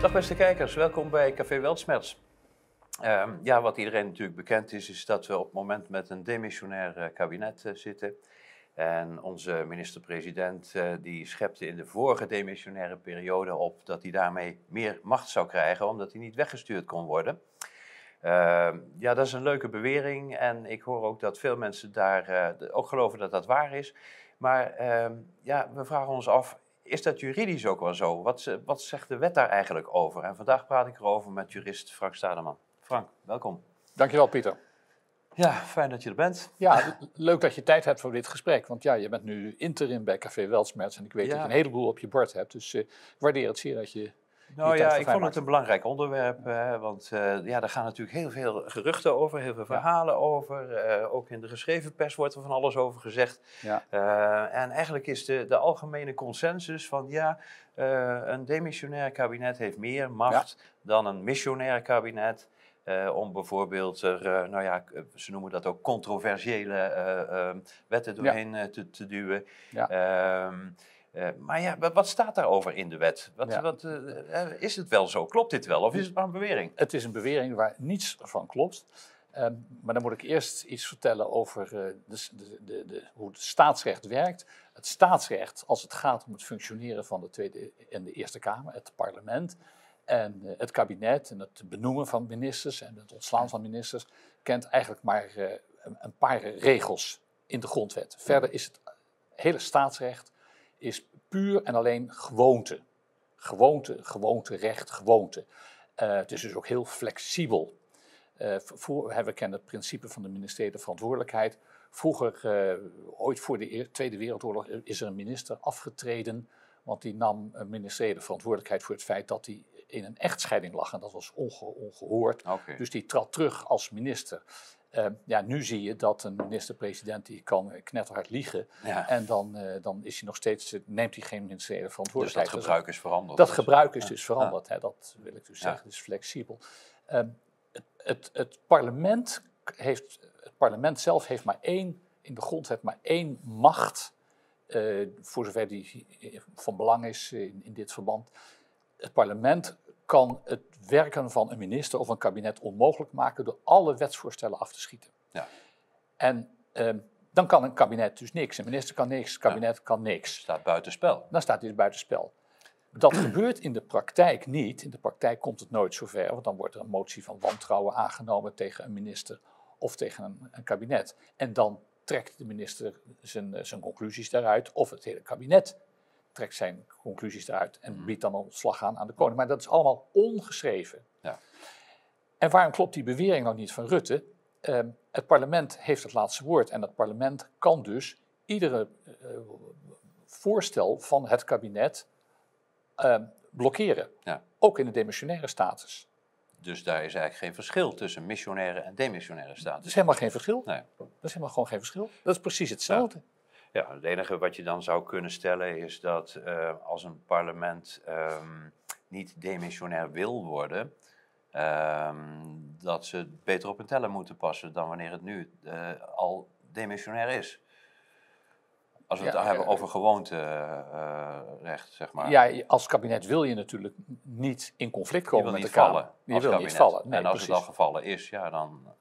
Dag beste kijkers, welkom bij Café Weltsmerts. Ehm, ja, wat iedereen natuurlijk bekend is, is dat we op het moment met een demissionair eh, kabinet eh, zitten. En onze minister-president uh, die schepte in de vorige demissionaire periode op dat hij daarmee meer macht zou krijgen, omdat hij niet weggestuurd kon worden. Ehm, ja, dat is een leuke bewering en ik hoor ook dat veel mensen daar ook geloven dat dat waar is. Maar ehm, ja, we vragen ons af, is dat juridisch ook wel zo? Wat, wat zegt de wet daar eigenlijk over? En vandaag praat ik erover met jurist Frank Stademan. Frank, welkom. Dankjewel, Pieter. Ja, fijn dat je er bent. Ja, leuk dat je tijd hebt voor dit gesprek. Want ja, je bent nu interim bij Café Weltsmerts en ik weet dat je een heleboel op je bord hebt. Dus uh, ik waardeer het zeer dat je nou ja, ik vond het een belangrijk onderwerp, hè, want uh, ja, er gaan natuurlijk heel veel geruchten over, heel veel verhalen over. Uh, ook in de geschreven pers wordt er van alles over gezegd. Ja. Uh, en eigenlijk is de, de algemene consensus van ja, een demissionair kabinet heeft meer macht dan een missionair kabinet. om bijvoorbeeld er, nou ja, ze noemen dat ook controversiële wetten doorheen te, te, duwen. Ja. Ehm, uh, maar ja, wat staat daarover in de wet? Wat, wat, uh, is het wel zo? Klopt dit wel? Of is het maar een bewering? Het is een bewering waar niets van klopt. Uh, maar dan moet ik eerst iets vertellen over de, de, de, hoe het staatsrecht werkt. Het staatsrecht, als het gaat om het functioneren van de Tweede en de Eerste Kamer, het parlement en het kabinet en het benoemen van ministers en het ontslaan van ministers, kent eigenlijk maar een paar regels in de grondwet. Verder is het hele staatsrecht is puur en alleen gewoonte. Gewoonte, gewoonte, recht, gewoonte. Uh, het is dus ook heel flexibel. Uh, voor, we kennen het principe van de ministerie verantwoordelijkheid. Vroeger, uh, ooit voor de Tweede Wereldoorlog, is er een minister afgetreden. Want die nam een ministerie verantwoordelijkheid voor het feit dat hij in een echtscheiding lag. En dat was onge ongehoord. Okay. Dus die trad terug als minister. Uh, ja, nu zie je dat een minister-president die kan knetterhard liegen. Ja. En dan, uh, dan is hij nog steeds, neemt hij geen ministeriële verantwoordelijkheid. Dus dat gebruik is veranderd. Dat dus. gebruik is dus veranderd. Hè, dat wil ik dus zeggen. Het is flexibel. Uh, het, het, het, parlement heeft, het parlement zelf heeft maar één, in de grondwet maar één macht. Eh, voor zover die van belang is in, in dit verband. Het parlement kan het werken van een minister of een kabinet onmogelijk maken door alle wetsvoorstellen af te schieten. Ja. En ehm, dan kan een kabinet dus niks. Een minister kan niks, het kabinet kan niks. Staat buitenspel. Dan staat hij dus buitenspel. Dat gebeurt in de praktijk niet. In de praktijk komt het nooit zover, want dan wordt er een motie van wantrouwen aangenomen tegen een minister of tegen een, een kabinet. En dan trekt de minister zijn, zijn conclusies daaruit, of het hele kabinet trekt zijn conclusies eruit en mhm. biedt dan ontslag aan aan de koning. Maar dat is allemaal ongeschreven. Ja. En waarom klopt die bewering nou niet van Rutte? Ehm, het parlement heeft het laatste woord en het parlement kan dus iedere uh, voorstel van het kabinet uh, blokkeren. Ja. Ook in de demissionaire status. Dus daar is eigenlijk geen verschil tussen missionaire en demissionaire status. Dat is helemaal geen verschil. Nee. Dat is helemaal gewoon geen verschil. Dat is precies hetzelfde. Ja, het enige wat je dan zou kunnen stellen is dat uh, als een parlement um, niet demissionair wil worden, um, dat ze beter op hun tellen moeten passen dan wanneer het nu uh, al demissionair is. Als we het hebben over gewoonterecht, zeg maar. Ja, als kabinet wil je natuurlijk niet in conflict komen met de Kamer. Vallen, je wil niet vallen. Nee, en als precies. het al gevallen is, ja, dan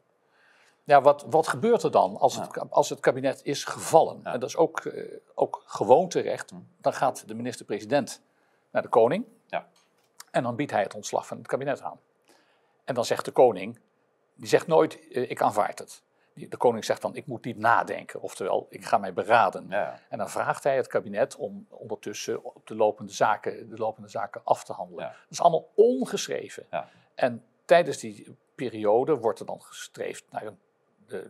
ja, wat, wat gebeurt er dan als het, als het kabinet is gevallen? En dat is ook, uh, ook gewoonterecht. Hm. Dan gaat de minister-president naar de koning. Ja. En dan biedt hij het ontslag van het kabinet aan. En dan zegt de koning, die zegt nooit, uh, ik aanvaard het. De koning zegt dan, ik moet niet nadenken, oftewel, ik ga mij beraden. Ja. En dan vraagt hij het kabinet om ondertussen op de lopende zaken, de lopende zaken af te handelen. Ja. Dat is allemaal ongeschreven. Ja. En tijdens die periode wordt er dan gestreefd naar een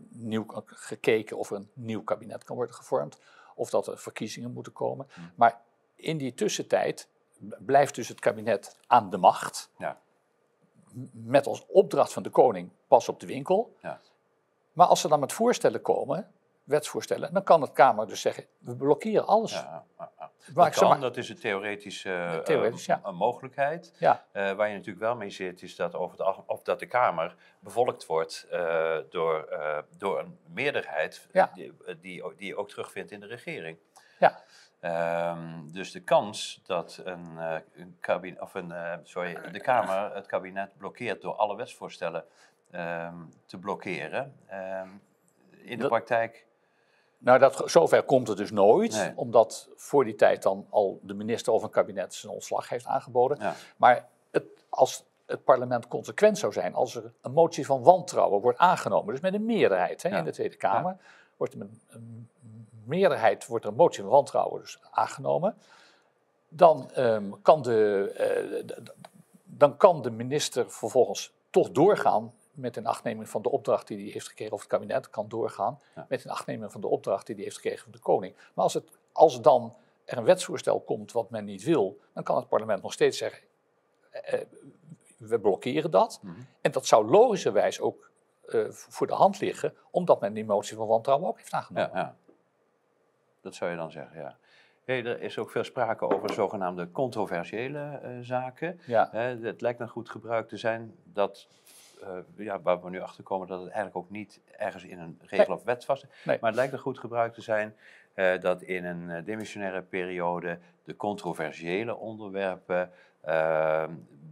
nieuw gekeken of er een nieuw kabinet kan worden gevormd. Of dat er verkiezingen moeten komen. Hmm. Maar in die tussentijd blijft dus het kabinet aan de macht. Ja. Met als opdracht van de koning pas op de winkel. Ja. Maar als ze dan met voorstellen komen, wetsvoorstellen, dan kan het Kamer dus zeggen: we blokkeren alles. Ja, dat kan, dat is een theoretische Theoretisch, ja. een mogelijkheid. Uh, waar je natuurlijk wel mee zit, is dat, over de, of dat de Kamer bevolkt wordt uh, door, door een meerderheid die, die, die je ook terugvindt in de regering. Ja. Ehm, dus de kans dat een, uh, een kabinet, of een, uh, sorry, de Kamer het kabinet blokkeert door alle wetsvoorstellen um, te blokkeren, um, in de Dat- praktijk. Nou, dat, zover komt het dus nooit, Nee. omdat voor die tijd dan al de minister of een kabinet zijn ontslag heeft aangeboden. Ja. Maar het, als het parlement consequent zou zijn, als er een motie van wantrouwen wordt aangenomen, dus met een meerderheid hè, Ja. in de Tweede Kamer, wordt er met een meerderheid wordt er een motie van wantrouwen dus aangenomen, dan, ehm, kan de, eh, dan kan de minister vervolgens toch doorgaan met een achtneming van de opdracht die hij heeft gekregen, of het kabinet kan doorgaan Ja. met een achtneming van de opdracht die hij heeft gekregen van de koning. Maar als, het, als dan er een wetsvoorstel komt wat men niet wil, dan kan het parlement nog steeds zeggen, eh, eh, we blokkeren dat. Mhm. En dat zou logischerwijs ook eh, voor de hand liggen, omdat men die motie van wantrouwen ook heeft aangenomen. Ja, ja. Dat zou je dan zeggen, ja. Hey, er is ook veel sprake over zogenaamde controversiële eh, zaken. Ja. Het lijkt een goed gebruik te zijn dat, ja, waar we nu achter komen, dat het eigenlijk ook niet ergens in een regel of wet vast is. Nee. Maar het lijkt een goed gebruik te zijn eh, dat in een eh, demissionaire periode de controversiële onderwerpen eh,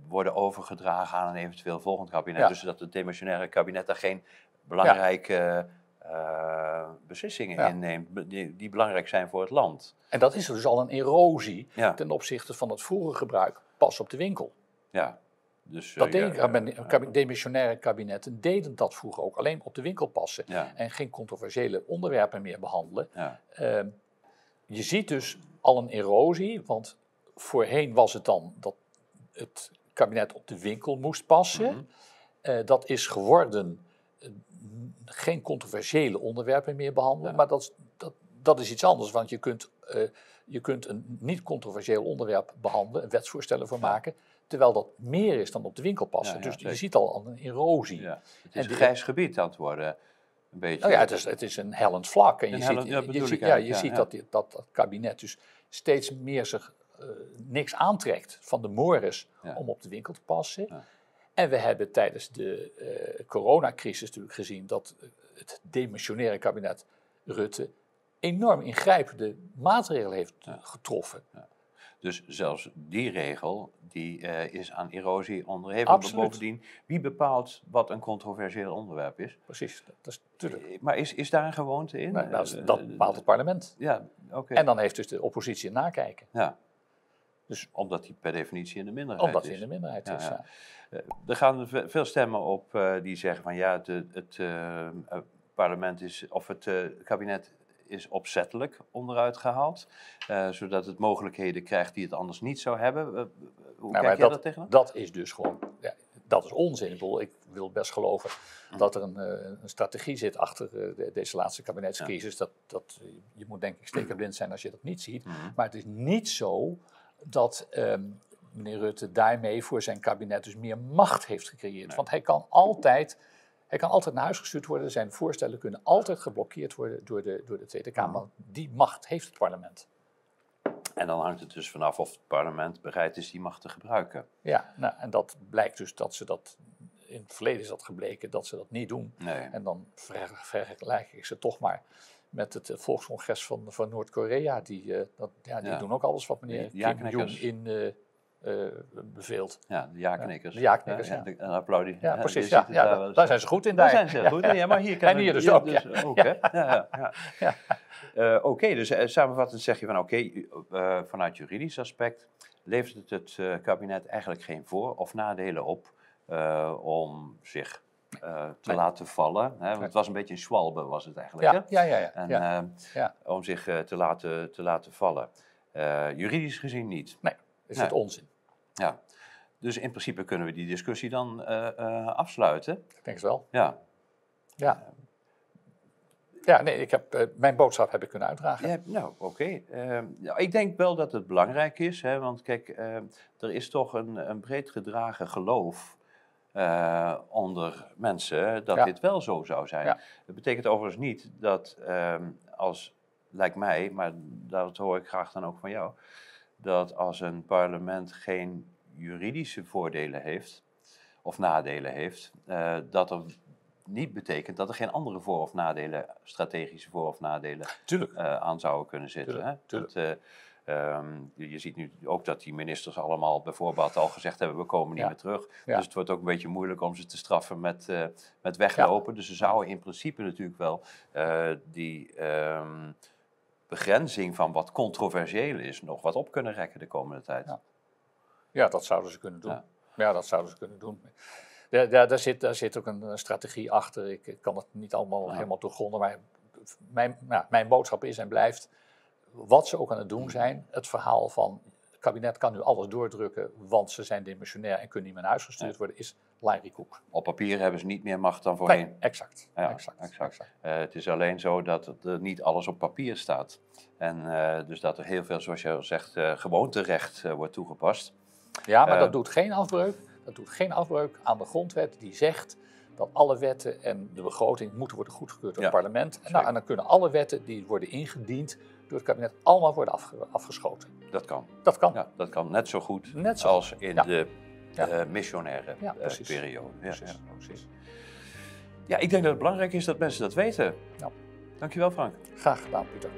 worden overgedragen aan een eventueel volgend kabinet. Ja. Dus dat het demissionaire kabinet daar geen belangrijke eh, beslissingen Ja. inneemt be- die, die belangrijk zijn voor het land. En dat is dus al een erosie ten opzichte van het vorige gebruik, pas op de winkel. ja. Dus, Dat deden kabinet- demissionaire kabinetten deden dat vroeger ook, alleen op de winkel passen en geen controversiële onderwerpen meer behandelen. Ehm, je ziet dus al een erosie, want voorheen was het dan dat het kabinet op de winkel moest passen. Mhm. Eh, dat is geworden eh, geen controversiële onderwerpen meer behandelen, Ja. maar dat, is- dat, dat is iets anders, want je kunt, eh, je kunt een niet controversieel onderwerp behandelen, een wetsvoorstellen voor Ja. Terwijl dat meer is dan op de winkel passen. Ja, ja, dus je ziet al een erosie. ja. Het En is een de- grijs gebied aan het worden, een beetje. Nou ja, het is, het is een hellend vlak. En je Een ziet, ja, je ziet, ja, je ja, ziet ja. Dat, die- dat dat kabinet dus steeds meer zich eh, niks aantrekt van de mores Ja. om op de winkel te passen. Ja. En we hebben tijdens de eh, coronacrisis natuurlijk gezien dat eh, het demissionaire kabinet Rutte enorm ingrijpende maatregelen heeft Ja. getroffen. Dus zelfs die regel die, eh, is aan erosie onderhevig. Absoluut. Bovendien, wie bepaalt wat een controversieel onderwerp is? Precies, dat is natuurlijk. Eh, Maar is, is daar een gewoonte in? Nou, Eh, dat bepaalt het parlement. Ja, oké. En dan heeft dus de oppositie een nakijken, Ja. Dus- Omdat die per definitie in de minderheid omdat is. hij in de minderheid is. ja. ja. Er gaan ve- veel stemmen op die zeggen van ja, het, het parlement is, of het eh, kabinet is opzettelijk onderuit gehaald, eh, zodat het mogelijkheden krijgt die het anders niet zou hebben. Eh, hoe maar kijk jij dat- tegenaan? Dat is dus gewoon, ja, dat is onzin. Ik, bedoel, ik wil best geloven dat er een, eh, een strategie zit achter de- deze laatste kabinetscrisis. Dat, dat, je moet denk ik stekenblind zijn als je dat niet ziet. Mhm. Maar het is niet zo dat ehm, meneer Rutte daarmee voor zijn kabinet dus meer macht heeft gecreëerd. Nee. Want hij kan altijd... Hij kan altijd naar huis gestuurd worden. Zijn voorstellen kunnen altijd geblokkeerd worden door de, door de Tweede Kamer. Want Die macht heeft het parlement. En dan hangt het dus vanaf of het parlement bereid is die macht te gebruiken. Ja, nou, en dat blijkt dus dat ze dat. In het verleden is dat gebleken dat ze dat niet doen. Nee. En dan ver- vergelijk ik ze toch maar met het eh, volkscongres van, van Noord-Korea. Die, eh, dat, ja, die Ja. doen ook alles wat meneer Kim ja-knikkers. Jong-in eh, eh, beveelt. Ja, de ja-knikkers. de ja-knikkers, Ja, Een applaudie. Ja, precies. Ja, daar zijn ze goed in. Daar Daar zijn ze goed. in. Ja, maar hier kan En hier dus ook, ja. ook, hè? Ja, ja. Eh, Oké, dus eh, samenvattend zeg je van oké, eh, vanuit juridisch aspect levert het het eh, kabinet eigenlijk geen voor- of nadelen op eh, om zich eh, te Nee. laten vallen. Hè? Want het was een beetje een zwalbe was het eigenlijk. Ja, hè? ja, ja. ja, En, ja. eh, Ja. Om zich eh, te, laten, te laten vallen. Eh, juridisch gezien niet. is nee. het onzin? Ja. Dus in principe kunnen we die discussie dan eh, eh, afsluiten. Ik denk het wel. Ja. Ja. Ja, nee, ik heb, eh, mijn boodschap heb ik kunnen uitdragen. Ja, nou, oké. Ehm, ik denk wel dat het belangrijk is, hè, want kijk, ehm, er is toch een, een breed gedragen geloof onder mensen dat Ja. dit wel zo zou zijn. Ja. Dat betekent overigens niet dat ehm, als, lijkt mij, maar dat hoor ik graag dan ook van jou, dat als een parlement geen juridische voordelen heeft of nadelen heeft, eh, dat er niet betekent dat er geen andere voor- of nadelen, strategische voor- of nadelen eh, aan zouden kunnen zitten. Tuurlijk, hè? tuurlijk. Dat, eh, ehm, je, ziet nu ook dat die ministers allemaal bijvoorbeeld al gezegd hebben, we komen niet Ja. meer terug. Ja. Dus het wordt ook een beetje moeilijk om ze te straffen met, met weglopen. Dus ze zouden in principe natuurlijk wel die ehm, begrenzing van wat controversieel is nog wat op kunnen rekken de komende tijd. Ja. Ja, dat zouden ze kunnen doen. Ja. Ja, dat zouden ze kunnen doen. Ja, daar, zit, daar zit ook een, strategie achter. Ik, ik kan het niet allemaal Ja. helemaal doorgronden, maar mijn, nou, mijn boodschap is en blijft, wat ze ook aan het doen zijn, het verhaal van kabinet kan nu alles doordrukken, want ze zijn dimensionair en kunnen niet meer naar huis gestuurd worden, is Larry Koek. Op papier hebben ze niet meer macht dan voorheen. Nee, exact. Ja, exact, exact. exact. Eh, het is alleen zo dat het, er niet alles op papier staat. En eh, dus dat er heel veel, zoals je al zegt, eh gewoonterecht eh, wordt toegepast. Ja, maar Eh, dat doet geen afbreuk. Dat doet geen afbreuk aan de grondwet die zegt dat alle wetten en de begroting moeten worden goedgekeurd door Ja, het parlement. En, nou, en dan kunnen alle wetten die worden ingediend door het kabinet allemaal worden afge- afgeschoten. Dat kan. Dat kan. Ja, dat kan net zo goed Net zo als in Ja. de eh, missionaire Ja, eh, periode. Ja, Precies, precies. ja, ik denk dat het belangrijk is dat mensen dat weten. Ja. Dankjewel Frank. Graag gedaan, Pieter.